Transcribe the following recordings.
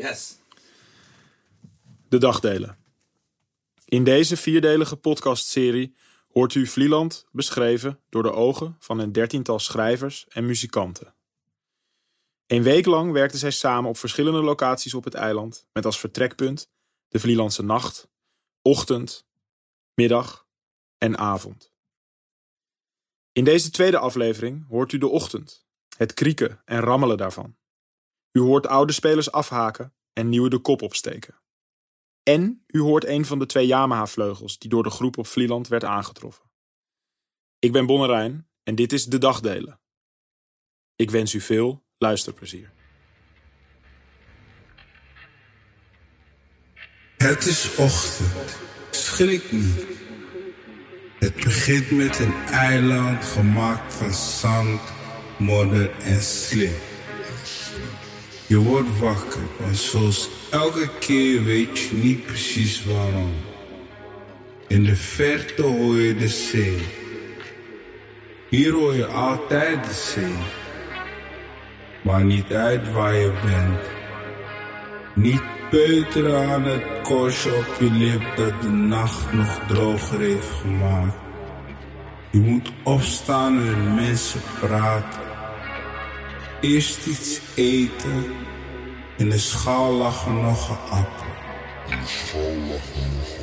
Yes. De dagdelen. In deze vierdelige podcastserie hoort u Vlieland beschreven door de ogen van een dertiental schrijvers en muzikanten. Een week lang werkten zij samen op verschillende locaties op het eiland, met als vertrekpunt de Vlielandse nacht, ochtend, middag en avond. In deze tweede aflevering hoort u de ochtend, het krieken en rammelen daarvan. U hoort oude spelers afhaken en nieuwe de kop opsteken. En u hoort een van de twee Yamaha-vleugels die door de groep op Vlieland werd aangetroffen. Ik ben Bonnerijn en dit is De Dagdelen. Ik wens u veel luisterplezier. Het is ochtend, schrik niet. Het begint met een eiland gemaakt van zand, modder en slim. Je wordt wakker, maar zoals elke keer weet je niet precies waarom. In de verte hoor je de zee. Hier hoor je altijd de zee. Maar niet uit waar je bent. Niet peuteren aan het korstje op je lip dat de nacht nog droger heeft gemaakt. Je moet opstaan en mensen praten. Eerst iets eten. In de schaal lag er nog een appel. In een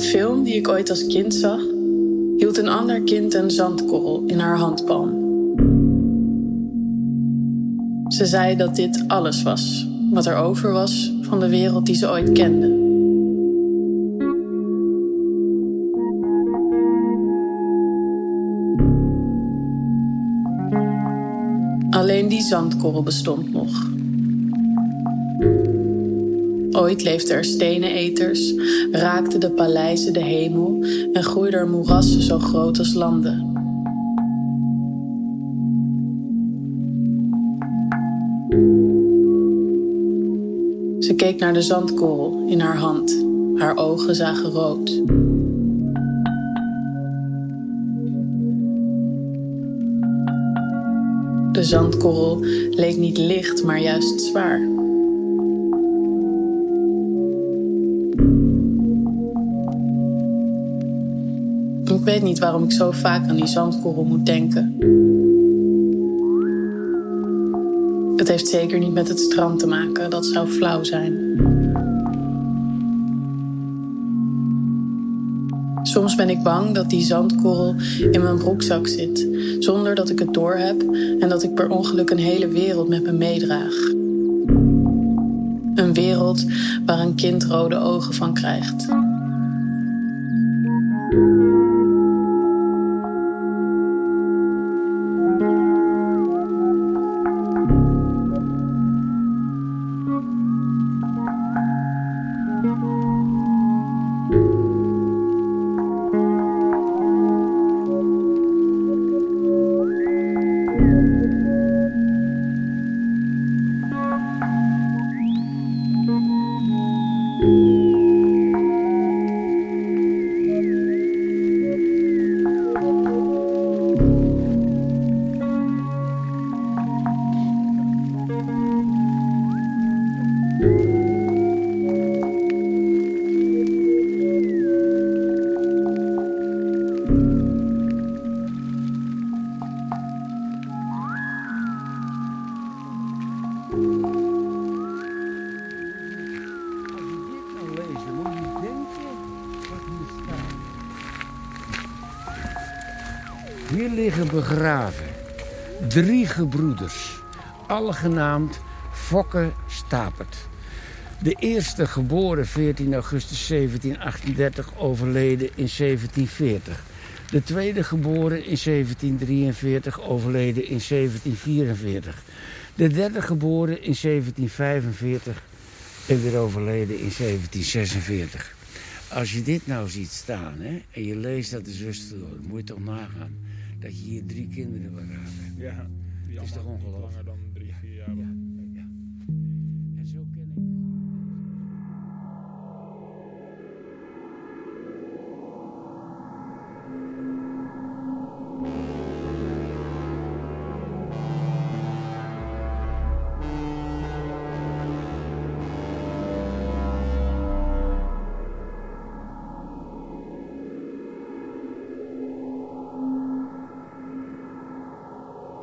film die ik ooit als kind zag, hield een ander kind een zandkorrel in haar handpalm. Ze zei dat dit alles was wat er over was van de wereld die ze ooit kende. Alleen die zandkorrel bestond nog. Ooit leefden er steneneters, raakten de paleizen de hemel en groeiden er moerassen zo groot als landen. Ze keek naar de zandkorrel in haar hand. Haar ogen zagen rood. De zandkorrel leek niet licht, maar juist zwaar. Weet niet waarom ik zo vaak aan die zandkorrel moet denken. Het heeft zeker niet met het strand te maken, dat zou flauw zijn. Soms ben ik bang dat die zandkorrel in mijn broekzak zit, zonder dat ik het doorheb en dat ik per ongeluk een hele wereld met me meedraag. Een wereld waar een kind rode ogen van krijgt. Begraven drie gebroeders, alle genaamd Fokke Stapert. De eerste geboren 14 augustus 1738, overleden in 1740. De tweede geboren in 1743, overleden in 1744. De derde geboren in 1745 en weer overleden in 1746. Als je dit nou ziet staan hè, en je leest dat de zuster moet je toch nagaan dat je hier drie kinderen begraven hebt. Ja, die is toch ongelooflijk?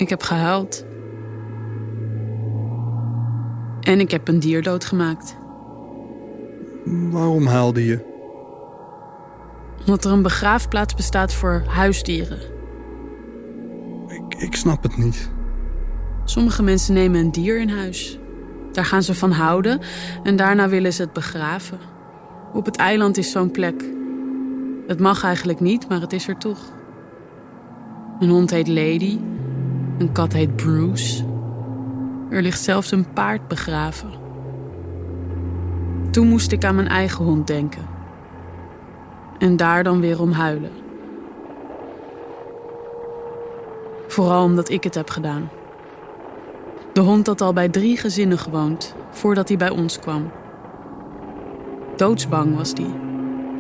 Ik heb gehuild. En ik heb een dier doodgemaakt. Waarom huilde je? Omdat er een begraafplaats bestaat voor huisdieren. Ik, ik snap het niet. Sommige mensen nemen een dier in huis. Daar gaan ze van houden en daarna willen ze het begraven. Op het eiland is zo'n plek. Het mag eigenlijk niet, maar het is er toch. Een hond heet Lady. Een kat heet Bruce. Er ligt zelfs een paard begraven. Toen moest ik aan mijn eigen hond denken. En daar dan weer om huilen. Vooral omdat ik het heb gedaan. De hond had al bij drie gezinnen gewoond voordat hij bij ons kwam. Doodsbang was die,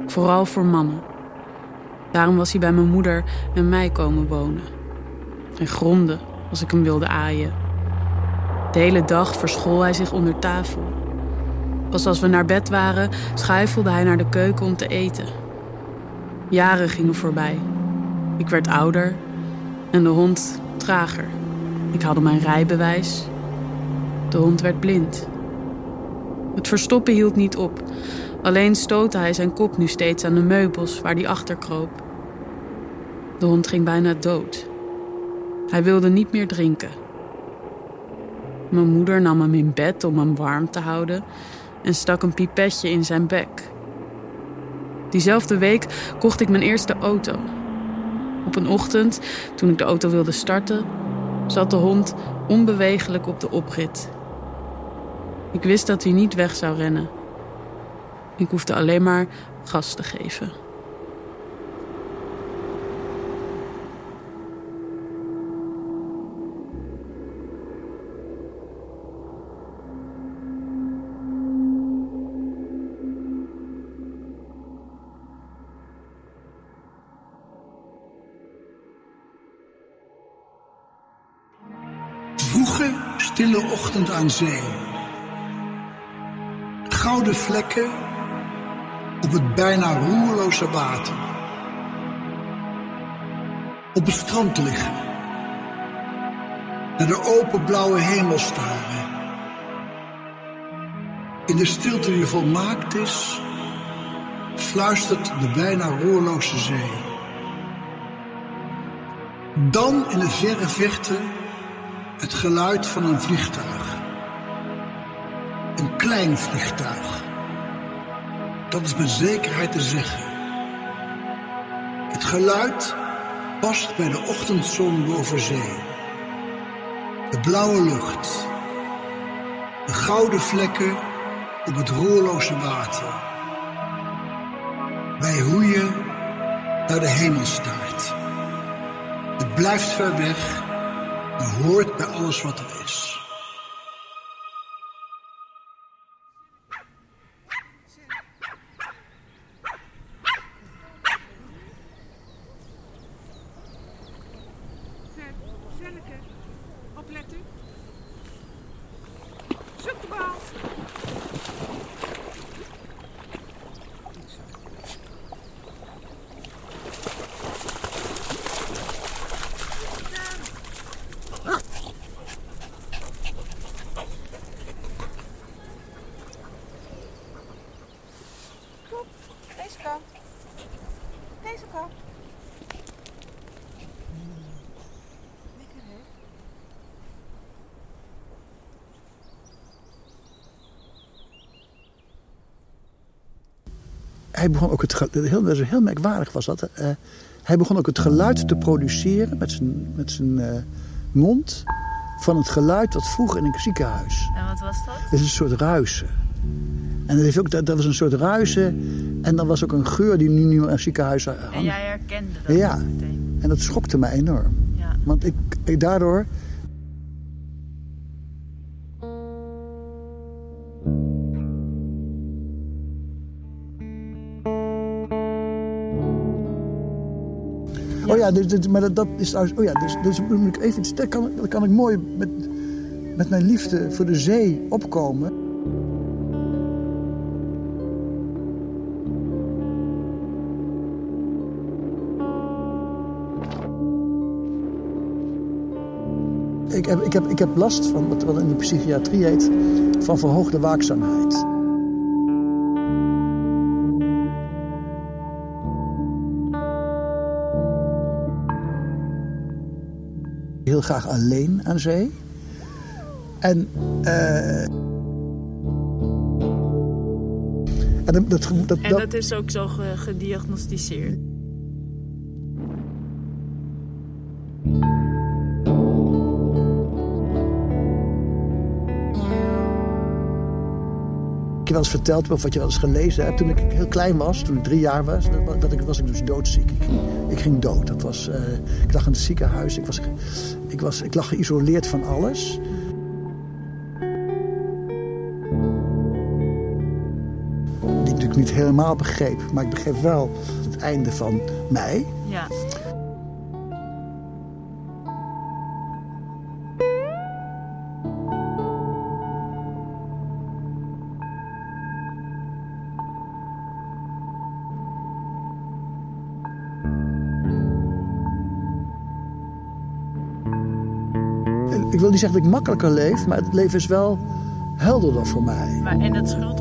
vooral voor mannen. Daarom was hij bij mijn moeder en mij komen wonen. En gromde als ik hem wilde aaien. De hele dag verschool hij zich onder tafel. Pas als we naar bed waren, schuifelde hij naar de keuken om te eten. Jaren gingen voorbij. Ik werd ouder en de hond trager. Ik haalde mijn rijbewijs. De hond werd blind. Het verstoppen hield niet op. Alleen stootte hij zijn kop nu steeds aan de meubels waar hij achter kroop. De hond ging bijna dood. Hij wilde niet meer drinken. Mijn moeder nam hem in bed om hem warm te houden en stak een pipetje in zijn bek. Diezelfde week kocht ik mijn eerste auto. Op een ochtend, toen ik de auto wilde starten, zat de hond onbewegelijk op de oprit. Ik wist dat hij niet weg zou rennen. Ik hoefde alleen maar gas te geven. Aan zee. Gouden vlekken op het bijna roerloze water. Op het strand liggen. Naar de open blauwe hemel staren. In de stilte die volmaakt is, fluistert de bijna roerloze zee. Dan in de verre verte het geluid van een vliegtuig. Een klein vliegtuig. Dat is met zekerheid te zeggen. Het geluid past bij de ochtendzon boven zee. De blauwe lucht. De gouden vlekken op het roerloze water. Hoe je naar de hemel staart. Het blijft ver weg maar hoort bij alles wat er is. Zenneke, opletten. Zoek de bal. Kom, deze kant. Deze kant. Lekker, hè? Hij begon ook het heel, dat heel merkwaardig was dat. eh, hij begon ook het geluid te produceren met zijn, met zijn eh, mond van het geluid wat vroeger in een ziekenhuis. En wat was dat? Het is een soort ruisen. En dat, heeft ook, dat, dat was een soort ruisen. En dan was ook een geur die nu meer in ziekenhuizen En hangt. jij herkende dat Ja. meteen. En dat schokte me enorm. Ja. Want ik, ik daardoor. Ja, dus, dus- maar dat, dat is trouwens. Oh ja, dus, dus ik even iets. Dat kan, kan ik mooi met, met mijn liefde voor de zee opkomen. Ik heb, ik, heb, ik heb last van wat, wat in de psychiatrie heet. van verhoogde waakzaamheid. Heel graag alleen aan zee. En. eh en dat, dat, dat, En dat- is ook zo ge- gediagnosticeerd. Heb wel eens verteld of wat je wel eens gelezen hebt. Toen ik heel klein was, toen ik drie jaar was, dat, ik, was ik dus doodziek. Ik ging, dood. Dat was, eh, ik lag in het ziekenhuis. Ik, was, ik, was, ik lag geïsoleerd van alles. Die ik natuurlijk niet helemaal begreep. Maar ik begreep wel het einde van mij. Ja. Ik wil niet zeggen dat ik makkelijker leef, maar het leven is wel helderder voor mij. Maar en het schuld...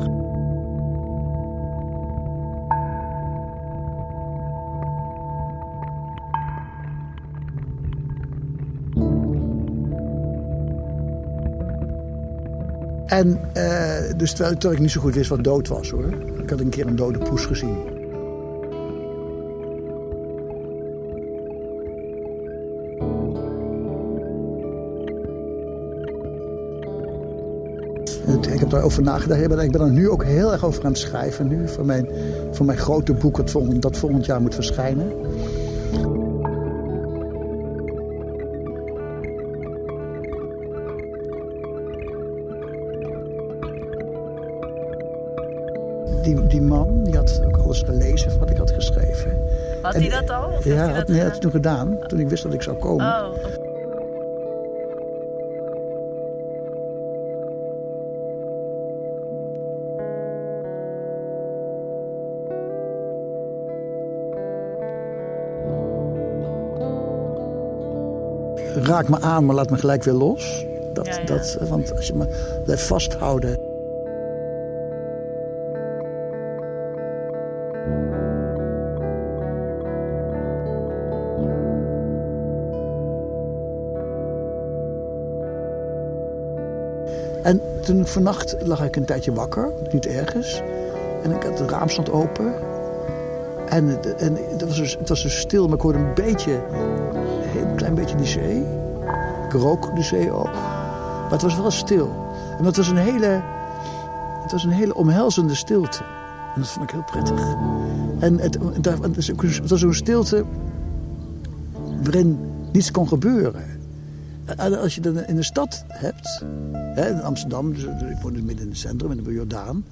En eh, dus terwijl, terwijl ik niet zo goed wist wat dood was hoor. Ik had een keer een dode poes gezien. Daarover nagedacht. Ik ben, ik ben er nu ook heel erg over aan het schrijven. Nu voor mijn, voor mijn grote boek dat volgend, dat volgend jaar moet verschijnen. Die, die man die had ook alles gelezen van wat ik had geschreven. Had hij dat al? Of Ja, hij had, dat nee, had hij toen gedaan. Toen ik wist dat ik zou komen. Oh, Raak me aan, maar laat me gelijk weer los. Dat, Ja, ja. Dat, want als je me blijft vasthouden. En toen vannacht lag ik een tijdje wakker, niet ergens. En ik had het raam stond open. En, het- en het, was dus, het was dus stil, maar ik hoorde een beetje, heel klein beetje die zee. Ik rook de zee ook. Maar het was wel stil. En het was een hele, het was een hele omhelzende stilte. En dat vond ik heel prettig. En het, het, was zo'n stilte waarin niets kon gebeuren. En als je dan in de stad hebt, hè, in Amsterdam, dus, ik woon dus midden in het centrum, in de Jordaan.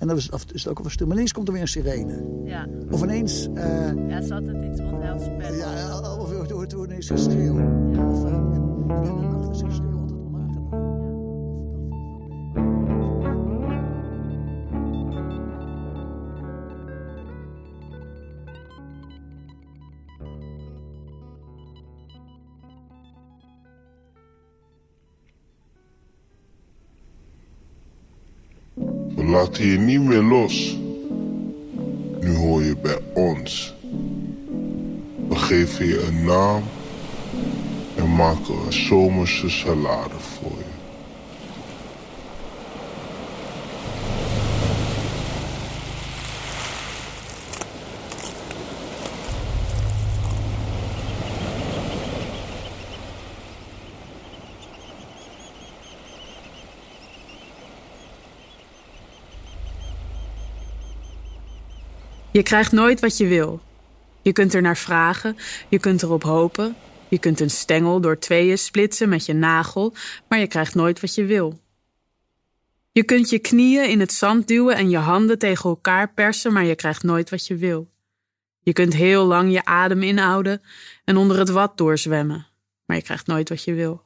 En dan is het, af- is het ook wel stil. Maar ineens komt er weer een sirene. Ja. Of ineens, eh, ja, het is altijd iets onheilspellends. ja, of hoort hoort ineens geschreeuw. Of eh, in in de nacht Je niet meer los. Nu hoor je bij ons. We geven je een naam en maken een zomerse salade voor je. Je krijgt nooit wat je wil. Je kunt er naar vragen, je kunt erop hopen, je kunt een stengel door tweeën splitsen met je nagel, maar je krijgt nooit wat je wil. Je kunt je knieën in het zand duwen en je handen tegen elkaar persen, maar je krijgt nooit wat je wil. Je kunt heel lang je adem inhouden en onder het wat doorzwemmen, maar je krijgt nooit wat je wil.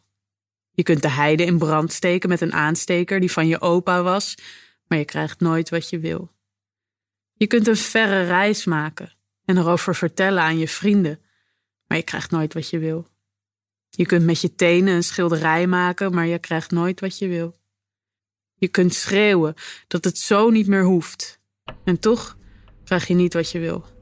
Je kunt de heide in brand steken met een aansteker die van je opa was, maar je krijgt nooit wat je wil. Je kunt een verre reis maken en erover vertellen aan je vrienden, maar je krijgt nooit wat je wil. Je kunt met je tenen een schilderij maken, maar je krijgt nooit wat je wil. Je kunt schreeuwen dat het zo niet meer hoeft, en toch krijg je niet wat je wil.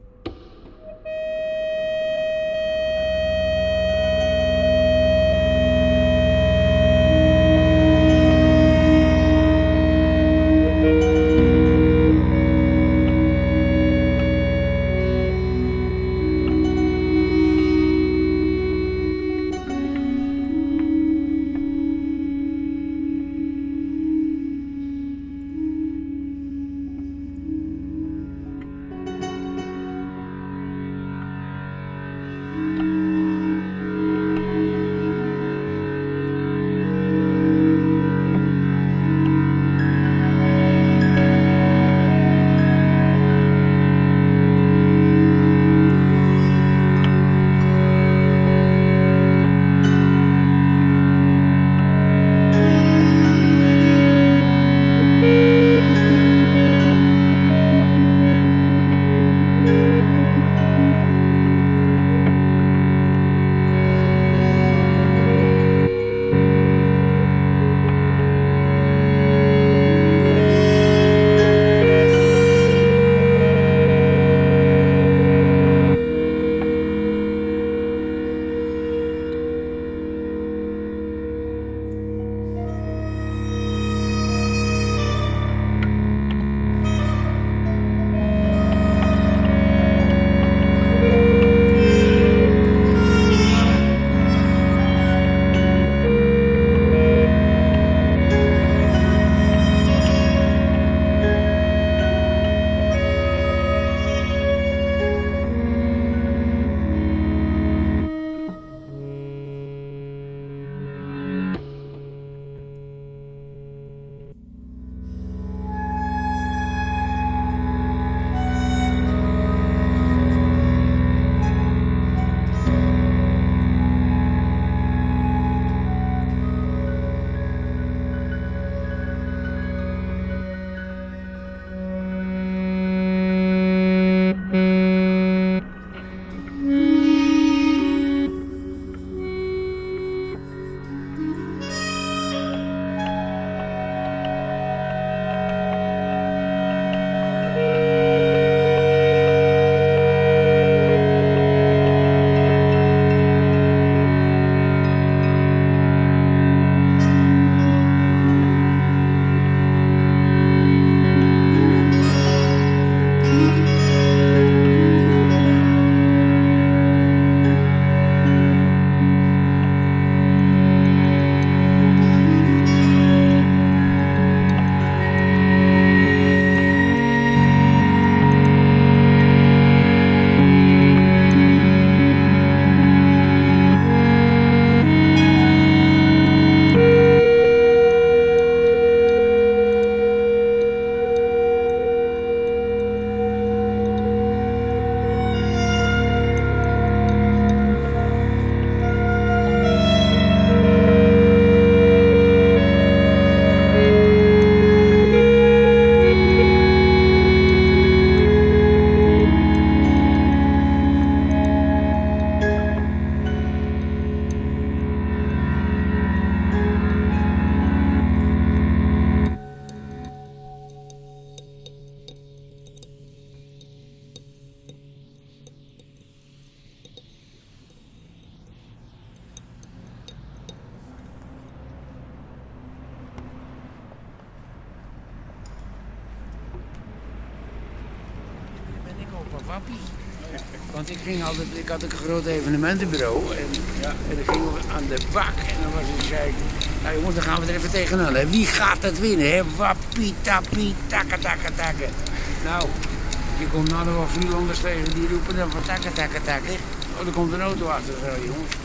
Ging ik had een groot evenementenbureau en, en dan gingen we aan de bak en dan was ik, zei nou jongens, dan gaan we er even tegenaan. Hè. Wie gaat het winnen? Hè? Wappie, tappie, takka, takka, takka. Nou, Je komt nou nog wel Vlielanders tegen die roepen dan van takken, takken, takken. Oh, er komt een auto achter, zo, jongens.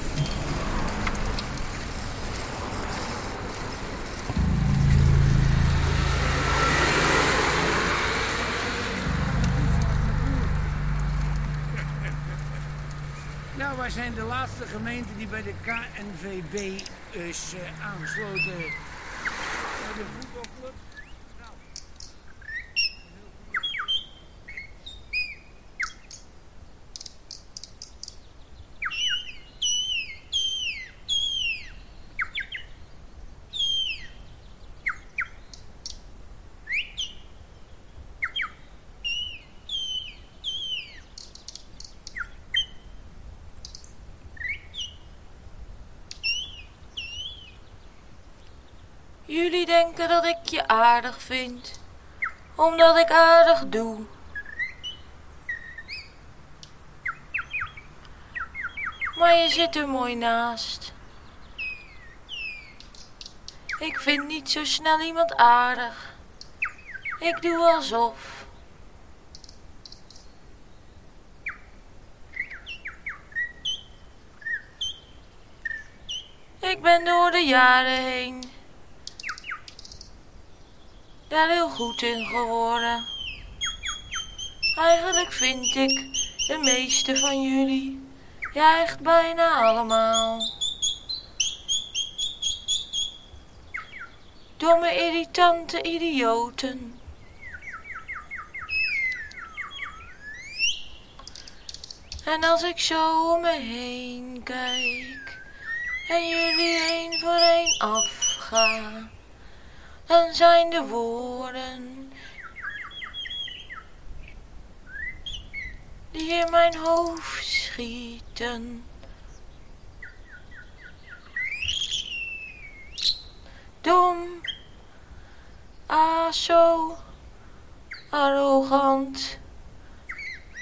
Nou, wij zijn de laatste gemeente die bij de KNVB is eh, aangesloten bij de voetbalclub. Jullie denken dat ik je aardig vind, omdat ik aardig doe. Maar je zit er mooi naast. Ik vind niet zo snel iemand aardig. Ik doe alsof. Ik ben door de jaren heen daar heel goed in geworden. Eigenlijk vind ik de meeste van jullie, ja echt bijna allemaal. Domme, irritante idioten. En als ik zo om me heen kijk en jullie één voor één afgaan dan zijn de woorden die in mijn hoofd schieten. Dom, zo, arrogant,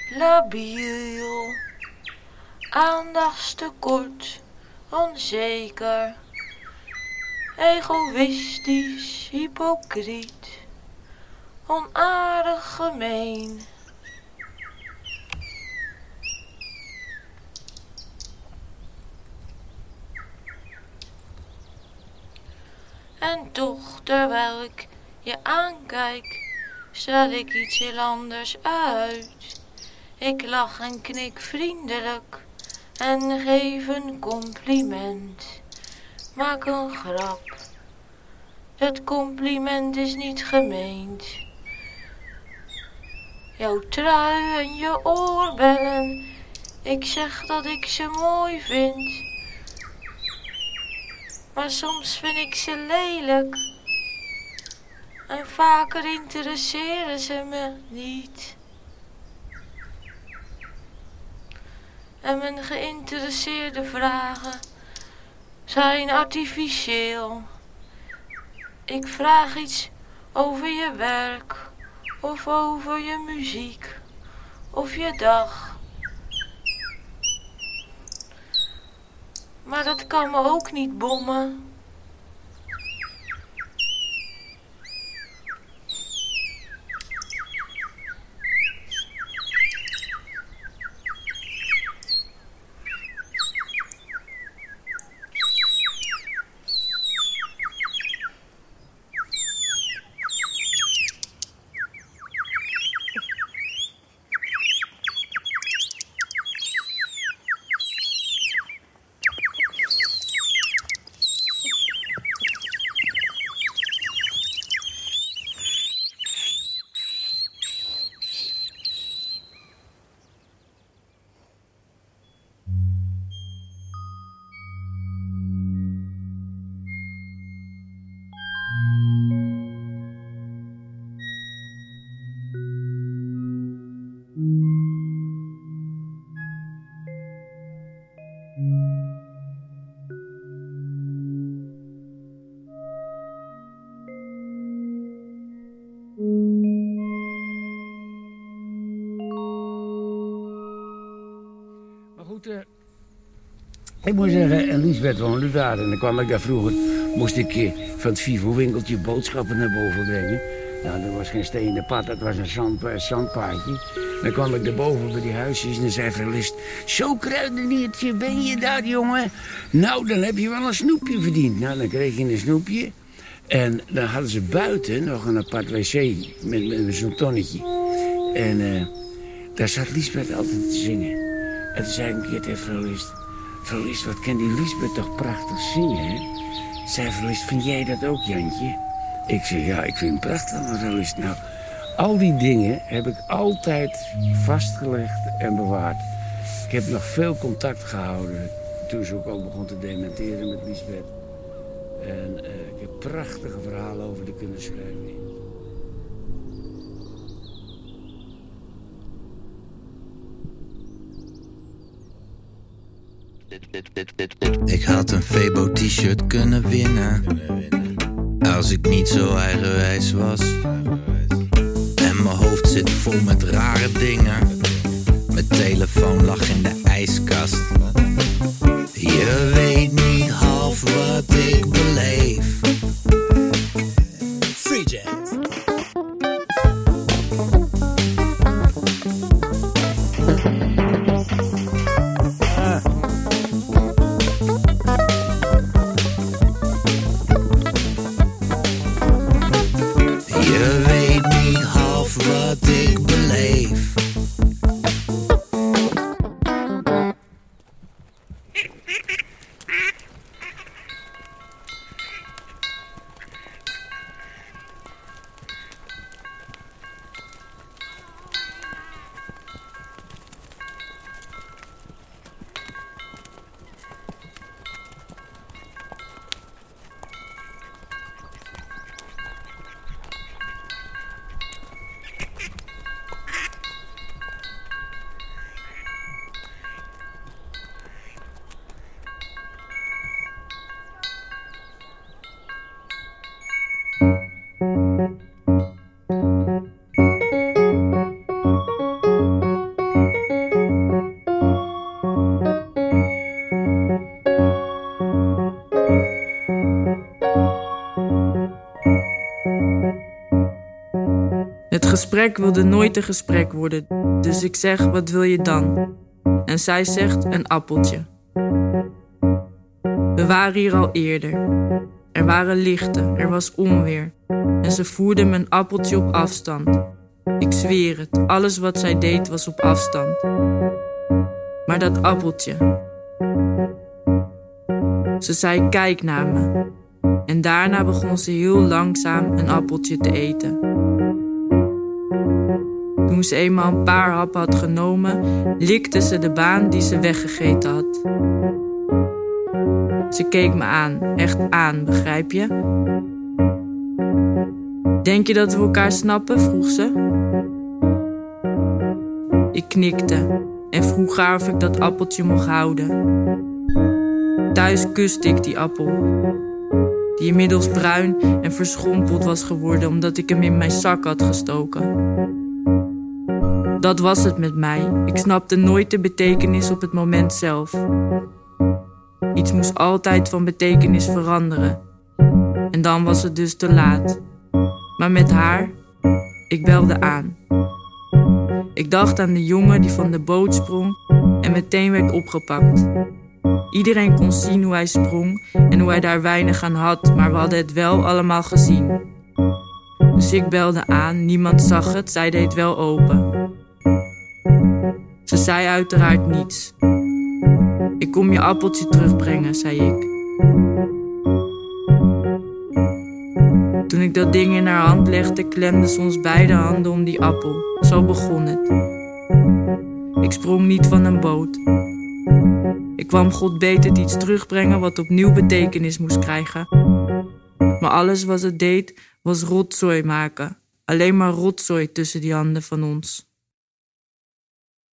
labiel, aandachtstekort, onzeker egoïstisch, hypocriet, onaardig gemeen. En toch, terwijl ik je aankijk, stel ik iets heel anders uit. Ik lach en knik vriendelijk en geef een compliment maak een grap. Het compliment is niet gemeend. Jouw trui en je oorbellen, ik zeg dat ik ze mooi vind. Maar soms vind ik ze lelijk. En vaker interesseren ze me niet. En mijn geïnteresseerde vragen zijn artificieel. Ik vraag iets over je werk of over je muziek of je dag. Maar dat kan me ook niet bommen. Ik moet zeggen, en Liesbeth woonde daar. En dan kwam ik daar vroeger, moest ik eh, van het Vivo-winkeltje boodschappen naar boven brengen. Nou, er was geen stenen pad, dat was een zand, eh. Dan kwam ik erboven bij die huisjes en dan zei Verlist... Zo, kruideniertje, ben je daar, jongen? Nou, dan heb je wel een snoepje verdiend. Nou, dan kreeg je een snoepje. En dan hadden ze buiten nog een apart wc met, met zo'n tonnetje. En eh, daar zat Liesbeth altijd te zingen. En toen zei ik een keer tegen vrouw. Vrouw wat kan die Liesbeth toch prachtig zingen, hè? Zei vrouw vind jij dat ook, Jantje? Ik zeg, ja, ik vind het prachtig, mevrouw List. Nou, al die dingen heb ik altijd vastgelegd en bewaard. Ik heb nog veel contact gehouden toen ze ook al begon te dementeren met Liesbeth. En eh, ik heb prachtige verhalen over de kunnen schrijven. Ik had een Febo t-shirt kunnen winnen. Als ik niet zo eigenwijs was. En mijn hoofd zit vol met rare dingen. Mijn telefoon lag in de ijskast. Je weet niet half wat ik beleef. Gesprek wilde nooit een gesprek worden, dus ik zeg: Wat wil je dan? En zij zegt: Een appeltje. We waren hier al eerder. Er waren lichten, er was onweer. En ze voerde mijn appeltje op afstand. Ik zweer het, alles wat zij deed was op afstand. Maar dat appeltje. Ze zei: Kijk naar me. En daarna begon ze heel langzaam een appeltje te eten. Toen ze eenmaal een paar happen had genomen, likte ze de baan die ze weggegeten had. Ze keek me aan, echt aan, begrijp je? Denk je dat we elkaar snappen? vroeg ze. Ik knikte en vroeg haar of ik dat appeltje mocht houden. Thuis kuste ik die appel, die inmiddels bruin en verschrompeld was geworden omdat ik hem in mijn zak had gestoken. Dat was het met mij. Ik snapte nooit de betekenis op het moment zelf. Iets moest altijd van betekenis veranderen. En dan was het dus te laat. Maar met haar, ik belde aan. Ik dacht aan de jongen die van de boot sprong en meteen werd opgepakt. Iedereen kon zien hoe hij sprong en hoe hij daar weinig aan had, maar we hadden het wel allemaal gezien. Dus ik belde aan, niemand zag het, zij deed wel open. Ze zei uiteraard niets. Ik kom je appeltje terugbrengen, zei ik. Toen ik dat ding in haar hand legde, klemde ze ons beide handen om die appel. Zo begon het. Ik sprong niet van een boot. Ik kwam God beter iets terugbrengen wat opnieuw betekenis moest krijgen. Maar alles wat het deed, was rotzooi maken. Alleen maar rotzooi tussen die handen van ons. Waarom zijn zij verdwenen? Moeder, ik wil een vlinder als het kan.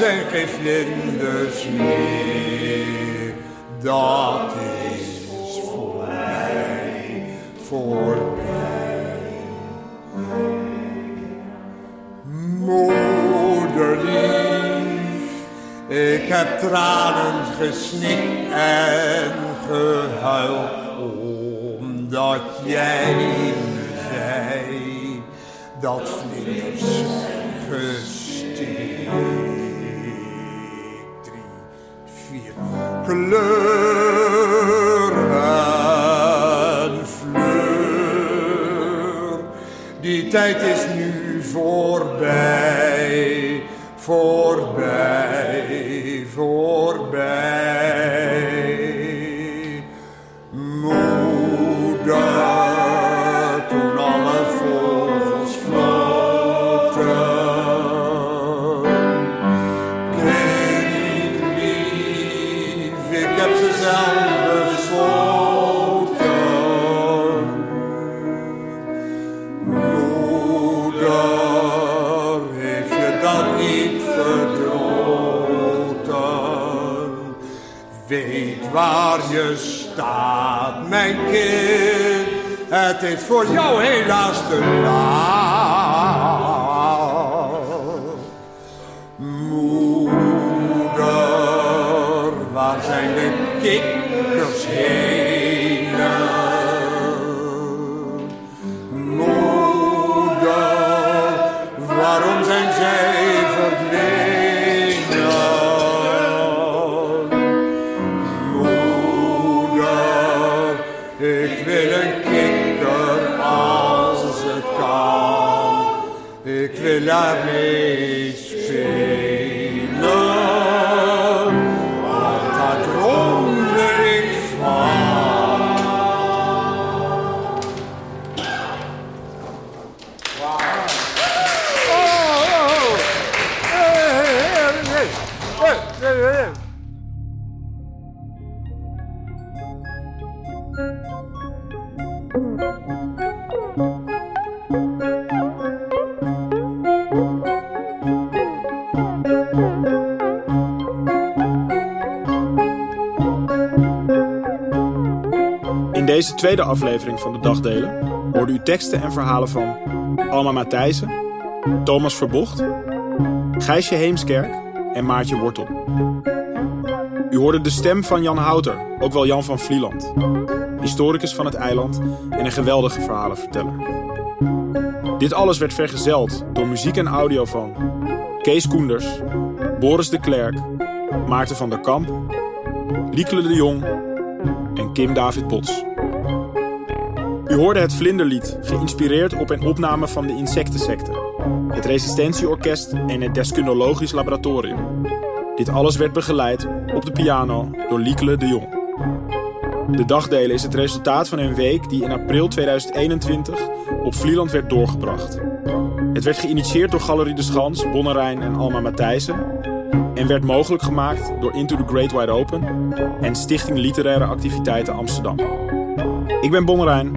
zijn geen vlinders meer. Dat is voor mij voorbij. Moederlief, ik heb tranen gesnikt en gehuild omdat jij zei dat vlinders zijn le je staat, mijn kind. Het is voor jou helaas te laat. Moeder, waar zijn de kikkers heen? Ik wil deze tweede aflevering van de Dagdelen hoorde u teksten en verhalen van Alma Matthijssen, Thomas Verbocht, Gijsje Heemskerk en Maartje Wortel. U hoorde de stem van Jan Houter, ook wel Jan van Vlieland, historicus van het eiland en een geweldige verhalenverteller. Dit alles werd vergezeld door muziek en audio van Kees Koenders, Boris de Klerk, Maarten van der Kamp, Liekele de Jong en Kim David Bots. U hoorde het Vlinderlied, geïnspireerd op een opname van de Insectensecte, het Resistentieorkest en het Deskunnologisch Laboratorium. Dit alles werd begeleid op de piano door Liekele de Jong. De dagdelen is het resultaat van een week die in april 2021 op Vlieland werd doorgebracht. Het werd geïnitieerd door Galerie de Schans, Bonnerijn en Alma Matthijssen en werd mogelijk gemaakt door Into the Great Wide Open en Stichting Literaire Activiteiten Amsterdam. Ik ben Bonnerijn